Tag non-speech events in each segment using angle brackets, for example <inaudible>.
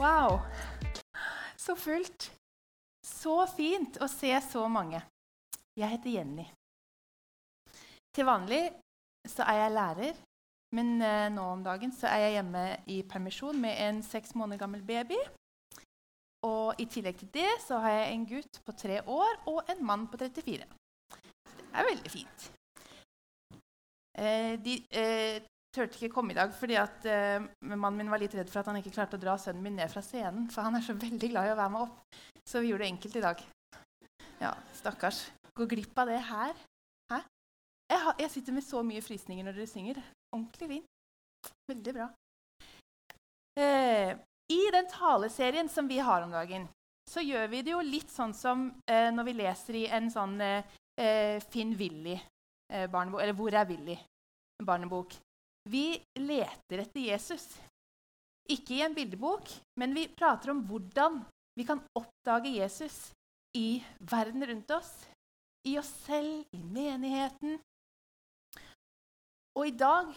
Wow. Så fullt. Så fint å se så mange. Jeg heter Jenny. Til vanlig så er jeg lærer, men eh, nå om dagen så er jeg hjemme i permisjon med en seks måneder gammel baby. Og i tillegg til det så har jeg en gutt på tre år og en mann på 34. Det er veldig fint. Eh, de eh, turte ikke komme i dag fordi at uh, mannen min var litt redd for at han ikke klarte å dra sønnen min ned fra scenen. For han er så veldig glad i å være med opp. Så vi gjorde det enkelt i dag. Ja, stakkars. Gå glipp av det her. Hæ? Jeg, har, jeg sitter med så mye frysninger når dere synger. Ordentlig vin. Veldig bra. Uh, I den taleserien som vi har om dagen, så gjør vi det jo litt sånn som uh, når vi leser i en sånn Finn Willy-barnebok, eller Hvor er Willy-barnebok. Vi leter etter Jesus. Ikke i en bildebok, men vi prater om hvordan vi kan oppdage Jesus i verden rundt oss, i oss selv, i menigheten. Og i dag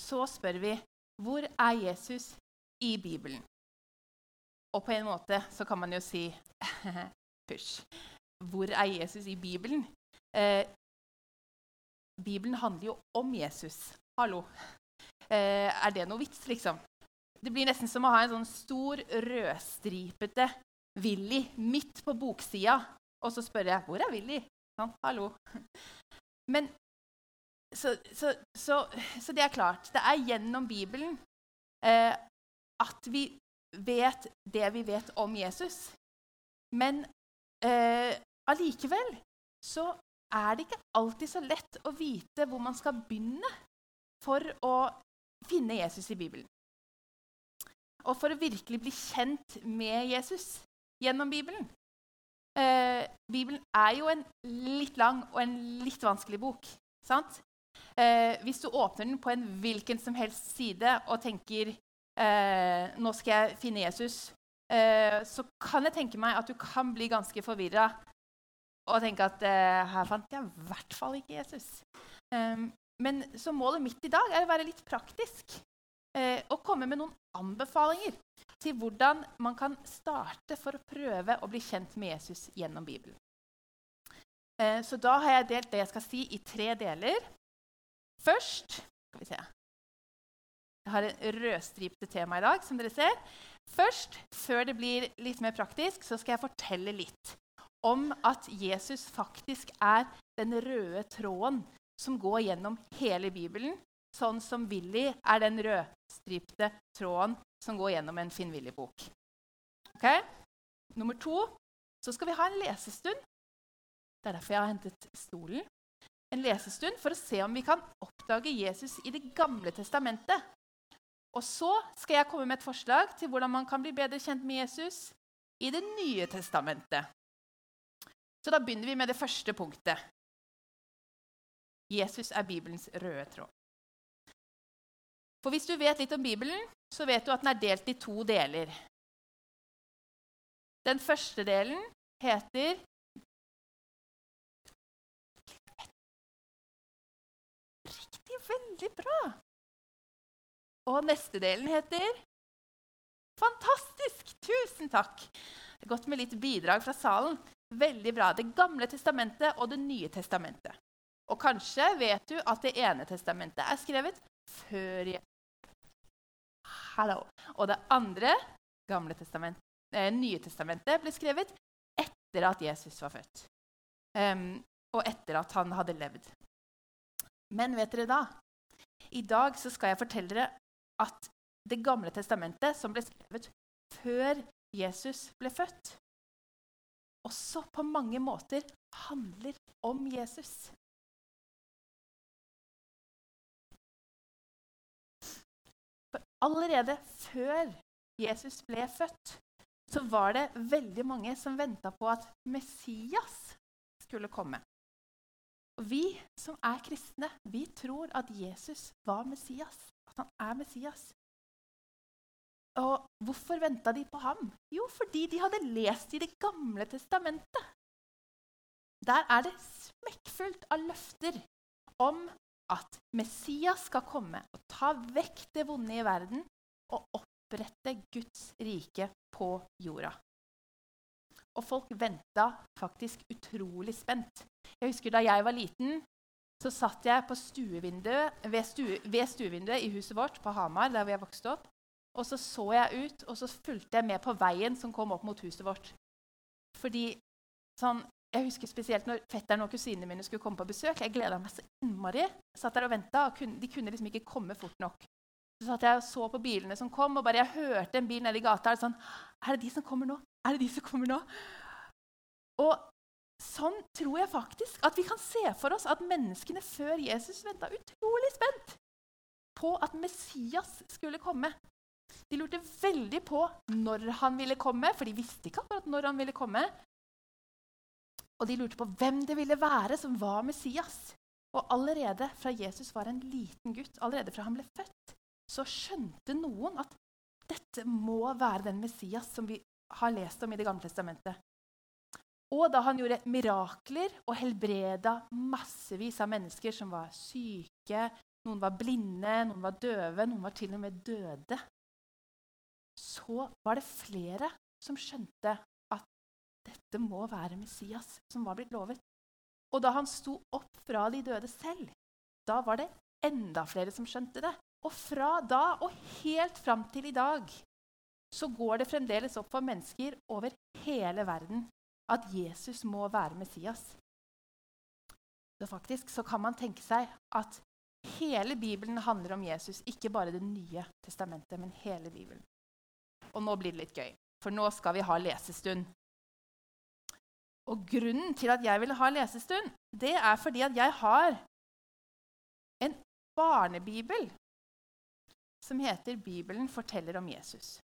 så spør vi hvor er Jesus i Bibelen? Og på en måte så kan man jo si <laughs> push. Hvor er Jesus i Bibelen? Eh, Bibelen handler jo om Jesus. Hallo. Eh, er det noe vits, liksom? Det blir nesten som å ha en sånn stor, rødstripete Willy midt på boksida, og så spør jeg 'Hvor er Willy?' Sånn, hallo. <laughs> Men så, så, så, så, det er klart. Det er gjennom Bibelen eh, at vi vet det vi vet om Jesus. Men eh, allikevel så er det ikke alltid så lett å vite hvor man skal begynne for å finne Jesus i Bibelen. Og for å virkelig bli kjent med Jesus gjennom Bibelen. Eh, Bibelen er jo en litt lang og en litt vanskelig bok. sant? Eh, hvis du åpner den på en hvilken som helst side og tenker eh, nå skal jeg finne Jesus, eh, så kan jeg tenke meg at du kan bli ganske forvirra og tenke at eh, her fant jeg i hvert fall ikke Jesus. Men så målet mitt i dag er å være litt praktisk eh, og komme med noen anbefalinger til hvordan man kan starte for å prøve å bli kjent med Jesus gjennom Bibelen. Eh, så da har jeg delt det jeg skal si, i tre deler. Først skal vi se. Jeg har en rødstripte tema i dag, som dere ser. Først, før det blir litt mer praktisk, så skal jeg fortelle litt om at Jesus faktisk er den røde tråden som går gjennom hele Bibelen, sånn som Willy er den rødstripte tråden som går gjennom en Finn-Willy-bok. Okay? Nummer to så skal vi ha en lesestund. Det er derfor jeg har hentet stolen. En lesestund for å se om vi kan oppdage Jesus i Det gamle testamentet. Og så skal jeg komme med et forslag til hvordan man kan bli bedre kjent med Jesus i Det nye testamentet. Så da begynner vi med det første punktet. Jesus er Bibelens røde tråd. For hvis du vet litt om Bibelen, så vet du at den er delt i to deler. Den første delen heter Riktig. Veldig bra. Og neste delen heter Fantastisk! Tusen takk. Det er godt med litt bidrag fra salen. Veldig bra. Det gamle testamentet og Det nye testamentet. Og kanskje vet du at Det ene testamentet er skrevet før Hallo. Og det andre, gamle testament, eh, Nye testamentet, ble skrevet etter at Jesus var født. Um, og etter at han hadde levd. Men vet dere da? I dag skal jeg fortelle dere at Det gamle testamentet, som ble skrevet før Jesus ble født, også på mange måter handler om Jesus. Allerede før Jesus ble født, så var det veldig mange som venta på at Messias skulle komme. Og Vi som er kristne, vi tror at Jesus var Messias. At han er Messias. Og hvorfor venta de på ham? Jo, fordi de hadde lest i Det gamle testamentet. Der er det smekkfullt av løfter om at Messias skal komme og ta vekk det vonde i verden og opprette Guds rike på jorda. Og folk venta faktisk utrolig spent. Jeg husker Da jeg var liten, så satt jeg stuevinduet, ved, stue, ved stuevinduet i huset vårt på Hamar, der jeg vokste opp. Og så så jeg ut, og så fulgte jeg med på veien som kom opp mot huset vårt. Fordi sånn, Jeg husker spesielt når fetteren og kusinene mine skulle komme på besøk. Jeg gleda meg så innmari. Jeg satt der og venta, og kunne, de kunne liksom ikke komme fort nok. Så satt jeg og så på bilene som kom, og bare jeg hørte en bil nede i gata. Det sånn, er det de som kommer nå? Er det de som kommer nå? Og sånn tror jeg faktisk at vi kan se for oss at menneskene før Jesus venta utrolig spent på at Messias skulle komme. De lurte veldig på når han ville komme, for de visste ikke akkurat når han ville komme. Og de lurte på hvem det ville være som var Messias. Og allerede fra Jesus var en liten gutt, allerede fra han ble født, så skjønte noen at dette må være den Messias som vi har lest om i Det gamle testamentet. Og da han gjorde mirakler og helbreda massevis av mennesker som var syke, noen var blinde, noen var døve, noen var til og med døde, så var det flere som skjønte dette må være Messias som var blitt lovet. Og da han sto opp fra de døde selv, da var det enda flere som skjønte det. Og fra da og helt fram til i dag så går det fremdeles opp for mennesker over hele verden at Jesus må være Messias. Så faktisk så kan man tenke seg at hele Bibelen handler om Jesus, ikke bare Det nye testamentet, men hele Bibelen. Og nå blir det litt gøy, for nå skal vi ha lesestund. Og grunnen til at jeg ville ha lesestund, det er fordi at jeg har en barnebibel som heter 'Bibelen forteller om Jesus'.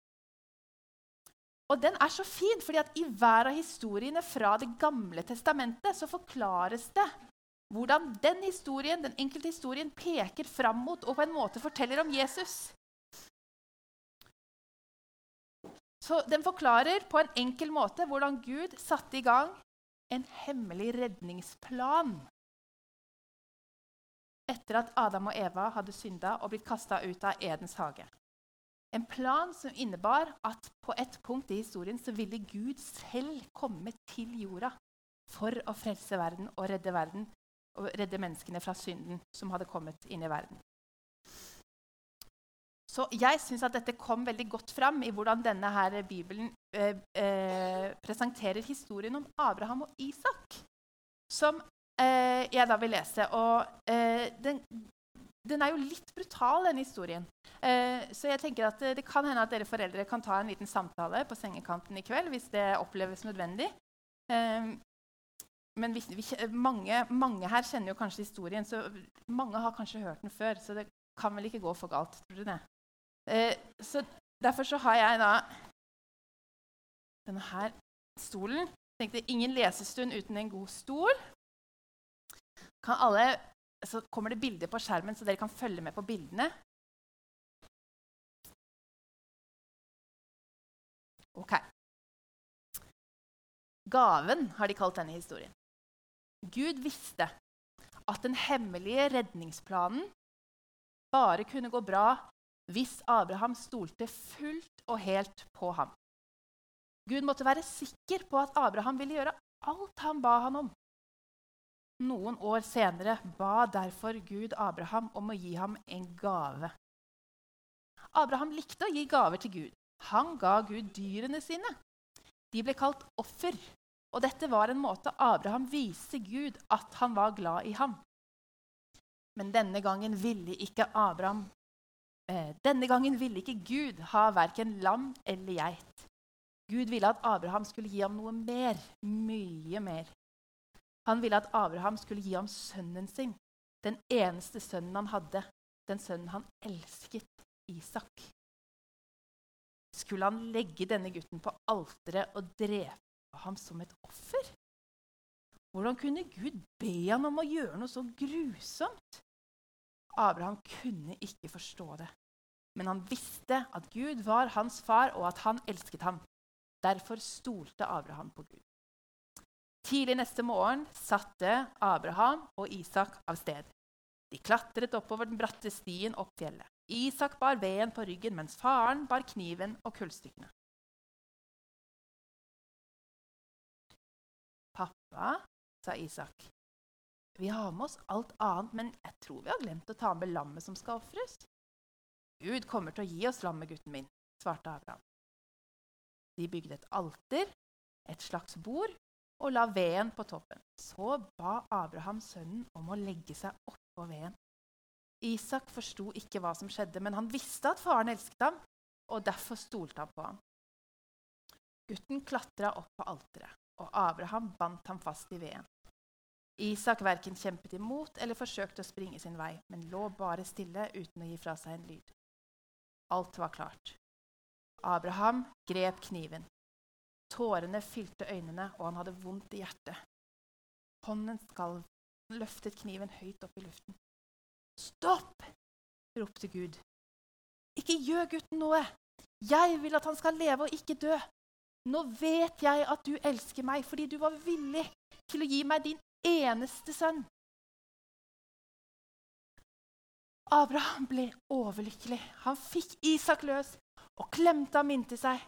Og den er så fin, fordi at i hver av historiene fra Det gamle testamentet så forklares det hvordan den historien, den enkelte historien peker fram mot og på en måte forteller om Jesus. Så Den forklarer på en enkel måte hvordan Gud satte i gang en hemmelig redningsplan etter at Adam og Eva hadde synda og blitt kasta ut av Edens hage. En plan som innebar at på et punkt i historien så ville Gud selv komme til jorda for å frelse verden og redde verden og redde menneskene fra synden som hadde kommet inn i verden. Så jeg syns at dette kom veldig godt fram i hvordan denne her Bibelen eh, eh, presenterer historien om Abraham og Isak, som eh, jeg da vil lese. Og eh, den, den, er jo litt brutal, denne historien. Eh, så jeg tenker at det, det, kan hende at dere foreldre kan ta en liten samtale på sengekanten i kveld hvis det oppleves nødvendig. Eh, men vi, vi, mange, mange, her kjenner jo kanskje historien, så mange har kanskje hørt den før. Så det kan vel ikke gå for galt, tror du det? Eh, så derfor så har jeg da denne her stolen. Tenkte ingen lesestund uten en god stol alle, så kommer det bilder på skjermen, så dere kan følge med på bildene. Ok. Gaven har de kalt denne historien. Gud visste at den hemmelige redningsplanen bare kunne gå bra hvis Abraham stolte fullt og helt på ham. Gud måtte være sikker på at Abraham ville gjøre alt han ba han om. Noen år senere ba derfor Gud Abraham om å gi ham en gave. Abraham likte å gi gaver til Gud. Han ga Gud dyrene sine. De ble kalt offer, og dette var en måte Abraham viste Gud at han var glad i ham. Men denne gangen ville ikke Abraham Denne gangen ville ikke Gud ha verken lam eller geit. Gud ville at Abraham skulle gi ham noe mer, mye mer. Han ville at Abraham skulle gi ham sønnen sin, den eneste sønnen han hadde, den sønnen han elsket, Isak. Skulle han legge denne gutten på alteret og drepe ham som et offer? Hvordan kunne Gud be ham om å gjøre noe så grusomt? Abraham kunne ikke forstå det, men han visste at Gud var hans far, og at han elsket ham. Derfor stolte Abraham på Gud. Tidlig neste morgen satte Abraham og Isak av sted. De klatret oppover den bratte stien opp fjellet. Isak bar veden på ryggen, mens faren bar kniven og kullstykkene. Pappa, sa Isak, vi har med oss alt annet, men jeg tror vi har glemt å ta med lammet som skal ofres. Gud kommer til å gi oss lammet, gutten min, svarte Abraham. De bygde et alter, et slags bord, og la veden på toppen. Så ba Abraham sønnen om å legge seg oppå veden. Isak forsto ikke hva som skjedde, men han visste at faren elsket ham, og derfor stolte han på ham. Gutten klatra opp på alteret, og Abraham bandt ham fast i veden. Isak verken kjempet imot eller forsøkte å springe sin vei, men lå bare stille uten å gi fra seg en lyd. Alt var klart. Abraham grep kniven. Tårene fylte øynene, og han hadde vondt i hjertet. Hånden skalv. Han løftet kniven høyt opp i luften. Stopp! ropte Gud. Ikke gjør gutten noe! Jeg vil at han skal leve og ikke dø. Nå vet jeg at du elsker meg fordi du var villig til å gi meg din eneste sønn. Abraham ble overlykkelig. Han fikk Isak løs og klemte ham inntil seg.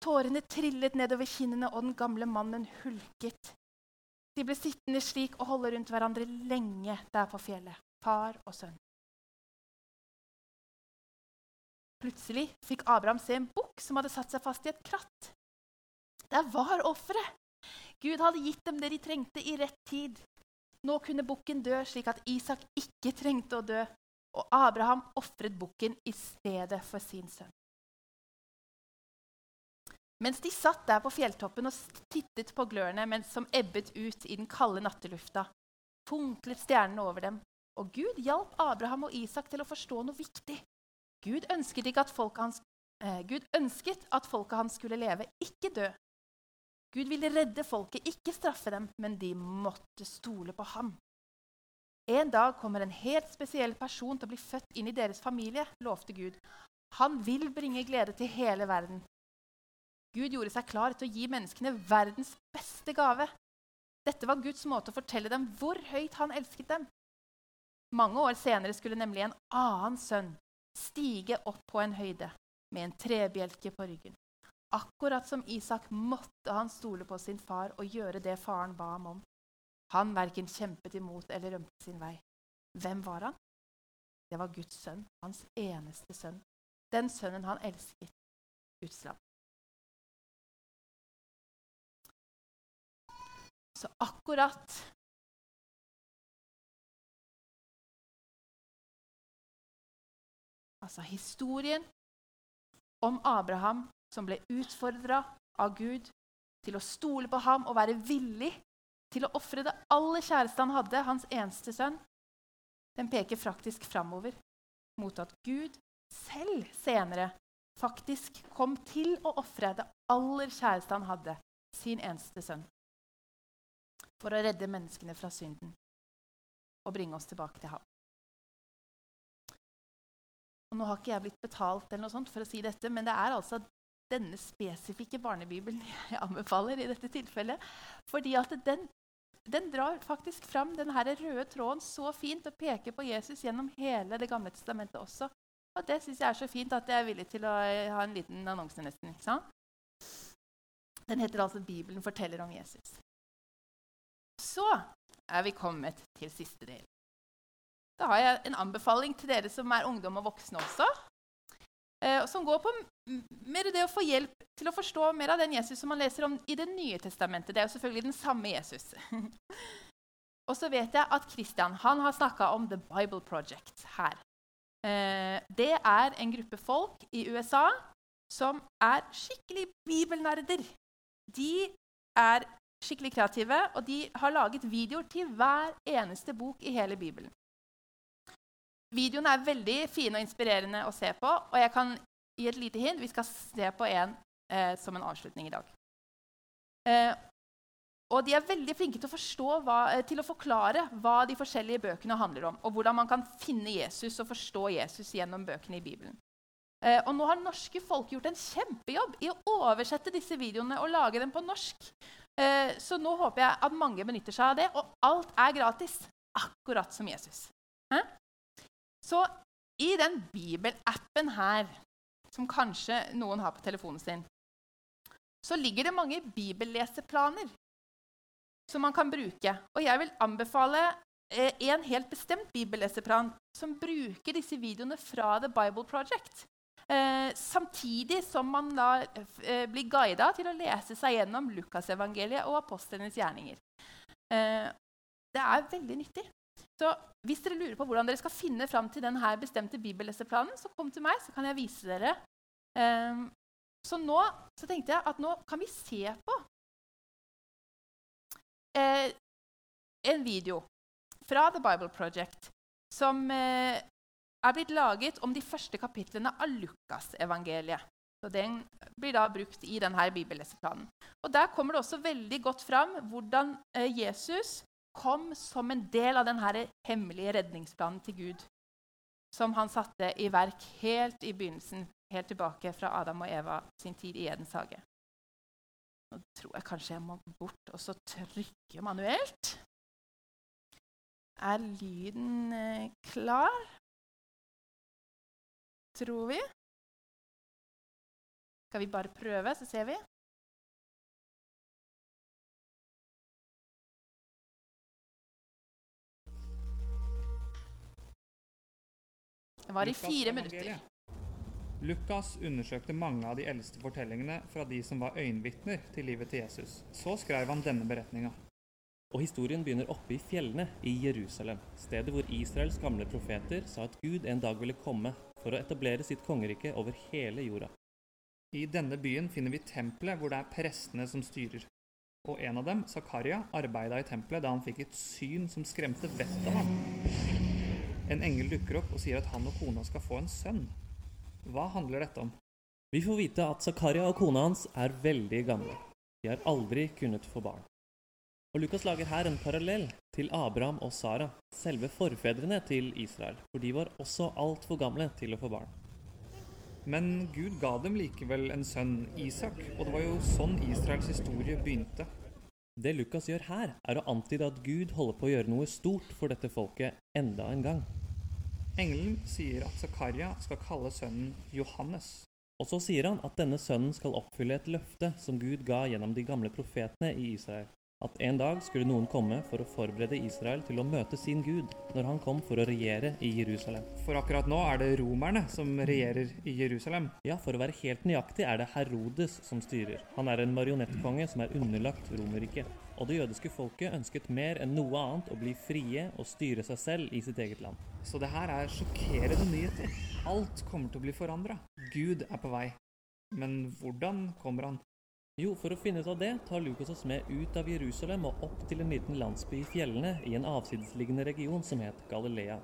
Tårene trillet nedover kinnene, og den gamle mannen hulket. De ble sittende slik og holde rundt hverandre lenge der på fjellet, far og sønn. Plutselig fikk Abraham se en bukk som hadde satt seg fast i et kratt. Der var offeret! Gud hadde gitt dem det de trengte i rett tid. Nå kunne bukken dø, slik at Isak ikke trengte å dø, og Abraham ofret bukken i stedet for sin sønn. Mens de satt der på fjelltoppen og tittet på glørne som ebbet ut i den kalde nattelufta, funklet stjernene over dem, og Gud hjalp Abraham og Isak til å forstå noe viktig. Gud ønsket, at folket hans, eh, Gud ønsket at folket hans skulle leve, ikke dø. Gud ville redde folket, ikke straffe dem, men de måtte stole på ham. En dag kommer en helt spesiell person til å bli født inn i deres familie, lovte Gud. Han vil bringe glede til hele verden. Gud gjorde seg klar til å gi menneskene verdens beste gave. Dette var Guds måte å fortelle dem hvor høyt han elsket dem. Mange år senere skulle nemlig en annen sønn stige opp på en høyde med en trebjelke på ryggen. Akkurat som Isak måtte han stole på sin far og gjøre det faren ba ham om. Han verken kjempet imot eller rømte sin vei. Hvem var han? Det var Guds sønn, hans eneste sønn. Den sønnen han elsket. Guds lam. Så akkurat Altså historien om Abraham som ble utfordra av Gud til å stole på ham og være villig til å ofre det aller kjæreste han hadde, hans eneste sønn, den peker faktisk framover mot at Gud selv senere faktisk kom til å ofre det aller kjæreste han hadde, sin eneste sønn, for å redde menneskene fra synden og bringe oss tilbake til ham. Og nå har ikke jeg blitt betalt eller noe sånt for å si dette, men det er altså denne spesifikke barnebibelen <laughs> jeg anbefaler i dette tilfellet. Fordi at den, den drar faktisk fram den røde tråden så fint og peker på Jesus gjennom hele Det gamle testamentet også. Og det syns jeg er så fint at jeg er villig til å ha en liten annonse nesten. ikke sant? Den heter altså 'Bibelen forteller om Jesus'. Så er vi kommet til siste del. Da har jeg en anbefaling til dere som er ungdom og voksne også eh, som går på mer det å få hjelp til å forstå mer av den Jesus som man leser om i Det nye testamentet. Det er jo selvfølgelig den samme Jesus. <laughs> og så vet jeg at Christian han har snakka om The Bible Project her. Eh, det er en gruppe folk i USA som er skikkelig bibelnerder. De er skikkelig kreative, og de har laget videoer til hver eneste bok i hele Bibelen. Videoene er veldig fine og inspirerende å se på. Og jeg kan gi et lite hint. Vi skal se på en eh, som en avslutning i dag. Eh, og de er veldig flinke til å, hva, eh, til å forklare hva de forskjellige bøkene handler om, og hvordan man kan finne Jesus og forstå Jesus gjennom bøkene i Bibelen. Eh, og nå har norske folk gjort en kjempejobb i å oversette disse videoene og lage dem på norsk. Eh, så nå håper jeg at mange benytter seg av det. Og alt er gratis, akkurat som Jesus. Hæ? Så i den bibelappen her, som kanskje noen har på telefonen sin, så ligger det mange bibelleseplaner som man kan bruke. Og jeg vil anbefale eh, en helt bestemt bibelleseplan som bruker disse videoene fra The Bible Project. Eh, samtidig som man da eh, blir guida til å lese seg gjennom Lukasevangeliet og apostlenes gjerninger. Eh, det er veldig nyttig. Så hvis dere lurer på hvordan dere skal finne fram til denne bestemte bibelleseplanen, så kom til meg, så kan jeg vise dere. Eh, så nå så tenkte jeg at nå kan vi se på eh, en video fra The Bible Project som eh, er blitt laget om de første kapitlene av Lukasevangeliet. Den blir da brukt i denne bibelleseplanen. Og Der kommer det også veldig godt fram hvordan eh, Jesus kom som en del av denne hemmelige redningsplanen til Gud, som han satte i verk helt i begynnelsen, helt tilbake fra Adam og Eva sin tid i Edens hage. Nå tror jeg kanskje jeg må bort og så trykke manuelt. Er lyden eh, klar? Tror vi. Skal vi bare prøve, så ser vi? Det var i fire minutter. Lukas undersøkte mange av de eldste fortellingene fra de som var øyenvitner til livet til Jesus. Så skrev han denne beretninga. Og historien begynner oppe i fjellene i Jerusalem, stedet hvor Israels gamle profeter sa at Gud en dag ville komme for å etablere sitt kongerike over hele jorda. I denne byen finner vi tempelet hvor det er prestene som styrer. Og en av dem, Zakaria, arbeida i tempelet da han fikk et syn som skremte vettet av ham. En engel dukker opp og sier at han og kona skal få en sønn. Hva handler dette om? Vi får vite at Zakaria og kona hans er veldig gamle. De har aldri kunnet få barn. Og Lukas lager her en parallell til Abraham og Sara, selve forfedrene til Israel, for de var også altfor gamle til å få barn. Men Gud ga dem likevel en sønn, Isak, og det var jo sånn Israels historie begynte. Det Lukas gjør her, er å antyde at Gud holder på å gjøre noe stort for dette folket enda en gang. Engelen sier at Zakaria skal kalle sønnen Johannes. Og så sier han at denne sønnen skal oppfylle et løfte som Gud ga gjennom de gamle profetene i Israel at en dag skulle noen komme for å forberede Israel til å møte sin Gud når han kom for å regjere i Jerusalem. For akkurat nå er det romerne som regjerer i Jerusalem. Ja, for å være helt nøyaktig er det Herodes som styrer. Han er en marionettkonge som er underlagt Romerriket. Og det jødiske folket ønsket mer enn noe annet å bli frie og styre seg selv i sitt eget land. Så det her er sjokkerende nyheter. Alt kommer til å bli forandra. Gud er på vei. Men hvordan kommer han? Jo, for å finne ut av det tar Lukas oss med ut av Jerusalem og opp til en liten landsby i fjellene i en avsidesliggende region som het Galilea.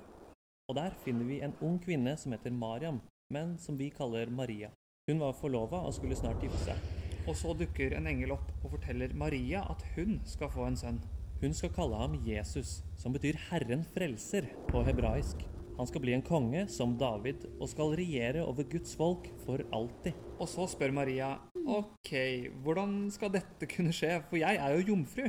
Og der finner vi en ung kvinne som heter Mariam, men som vi kaller Maria. Hun var forlova og skulle snart gifte seg. Og så dukker en engel opp og forteller Maria at hun skal få en sønn. Hun skal kalle ham Jesus, som betyr Herren frelser på hebraisk. Han skal bli en konge som David og skal regjere over Guds folk for alltid. Og så spør Maria OK, hvordan skal dette kunne skje, for jeg er jo jomfru?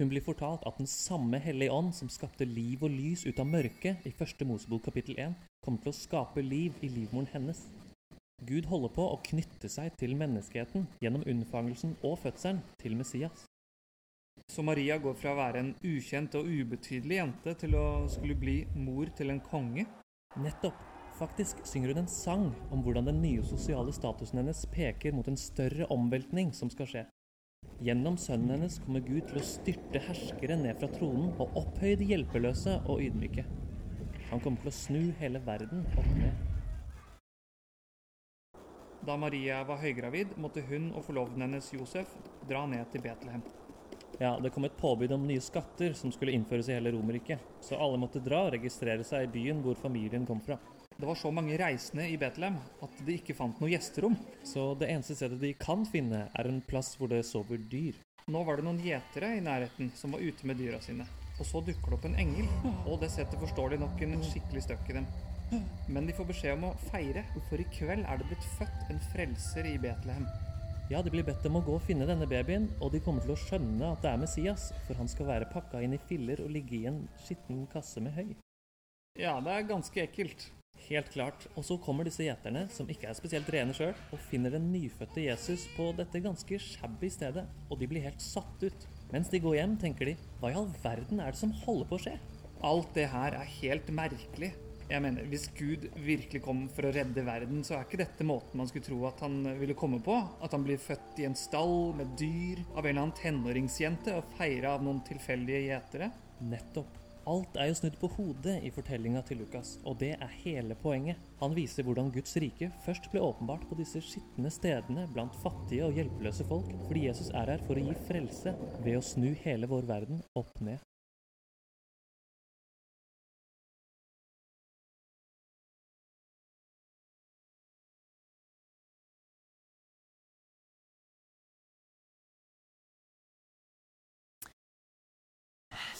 Hun blir fortalt at den samme Hellige Ånd som skapte liv og lys ut av mørket i første Mosebok kapittel 1, kommer til å skape liv i livmoren hennes. Gud holder på å knytte seg til menneskeheten gjennom unnfangelsen og fødselen til Messias. Så Maria går fra å være en ukjent og ubetydelig jente til å skulle bli mor til en konge? Nettopp. Faktisk synger hun en sang om hvordan den nye sosiale statusen hennes peker mot en større omveltning som skal skje. Gjennom sønnen hennes kommer Gud til å styrte herskere ned fra tronen og opphøye de hjelpeløse og ydmyke. Han kommer til å snu hele verden opp ned. Da Maria var høygravid, måtte hun og forloveden hennes Josef dra ned til Betlehem. Ja, Det kom et påbud om nye skatter som skulle innføres i hele Romerriket. Så alle måtte dra og registrere seg i byen hvor familien kom fra. Det var så mange reisende i Betlehem at de ikke fant noe gjesterom. Så det eneste stedet de kan finne, er en plass hvor det sover dyr. Nå var det noen gjetere i nærheten som var ute med dyra sine. Og så dukker det opp en engel, og det setter forståelig nok en skikkelig støkk i dem. Men de får beskjed om å feire, for i kveld er det blitt født en frelser i Betlehem. Ja, de blir bedt om å gå og finne denne babyen, og de kommer til å skjønne at det er Messias, for han skal være pakka inn i filler og ligge i en skitten kasse med høy. Ja, det er ganske ekkelt. Helt klart. Og så kommer disse gjeterne, som ikke er spesielt rene sjøl, og finner den nyfødte Jesus på dette ganske shabby stedet, og de blir helt satt ut. Mens de går hjem, tenker de hva i all verden er det som holder på å skje? Alt det her er helt merkelig. Jeg mener, Hvis Gud virkelig kom for å redde verden, så er ikke dette måten man skulle tro at han ville komme på. At han blir født i en stall med dyr av en eller annen tenåringsjente og feira av noen tilfeldige gjetere. Nettopp. Alt er jo snudd på hodet i fortellinga til Lukas, og det er hele poenget. Han viser hvordan Guds rike først ble åpenbart på disse skitne stedene blant fattige og hjelpeløse folk, fordi Jesus er her for å gi frelse ved å snu hele vår verden opp ned.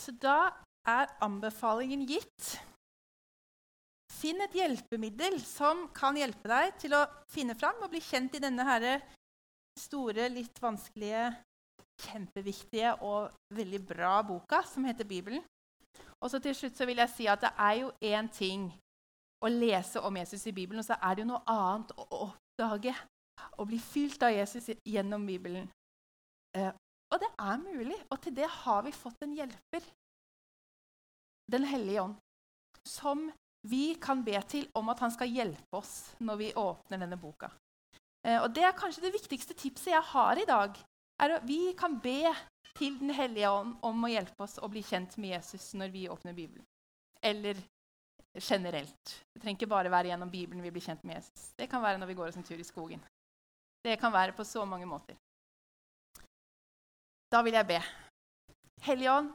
Så da er anbefalingen gitt. Finn et hjelpemiddel som kan hjelpe deg til å finne fram og bli kjent i denne her store, litt vanskelige, kjempeviktige og veldig bra boka som heter Bibelen. Og så til slutt så vil jeg si at det er jo én ting å lese om Jesus i Bibelen, og så er det jo noe annet å oppdage. og bli fylt av Jesus gjennom Bibelen. Og det er mulig, og til det har vi fått en hjelper. Den hellige ånd. Som vi kan be til om at han skal hjelpe oss når vi åpner denne boka. Eh, og Det er kanskje det viktigste tipset jeg har i dag. er at Vi kan be til Den hellige ånd om å hjelpe oss å bli kjent med Jesus når vi åpner Bibelen. Eller generelt. Det trenger ikke bare være gjennom Bibelen vi blir kjent med Jesus. Det kan være når vi går oss en tur i skogen. Det kan være på så mange måter. Da vil jeg be. Hellige Ånd,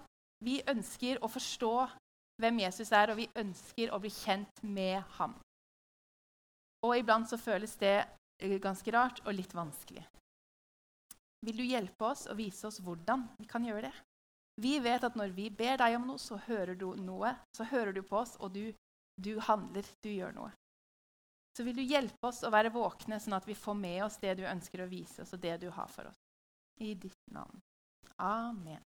vi ønsker å forstå hvem Jesus er, og vi ønsker å bli kjent med ham. Og iblant så føles det eh, ganske rart og litt vanskelig. Vil du hjelpe oss og vise oss hvordan vi kan gjøre det? Vi vet at når vi ber deg om noe, så hører du noe, så hører du på oss, og du, du handler, du gjør noe. Så vil du hjelpe oss å være våkne, sånn at vi får med oss det du ønsker å vise oss, og det du har for oss. I ditt navn. Amen.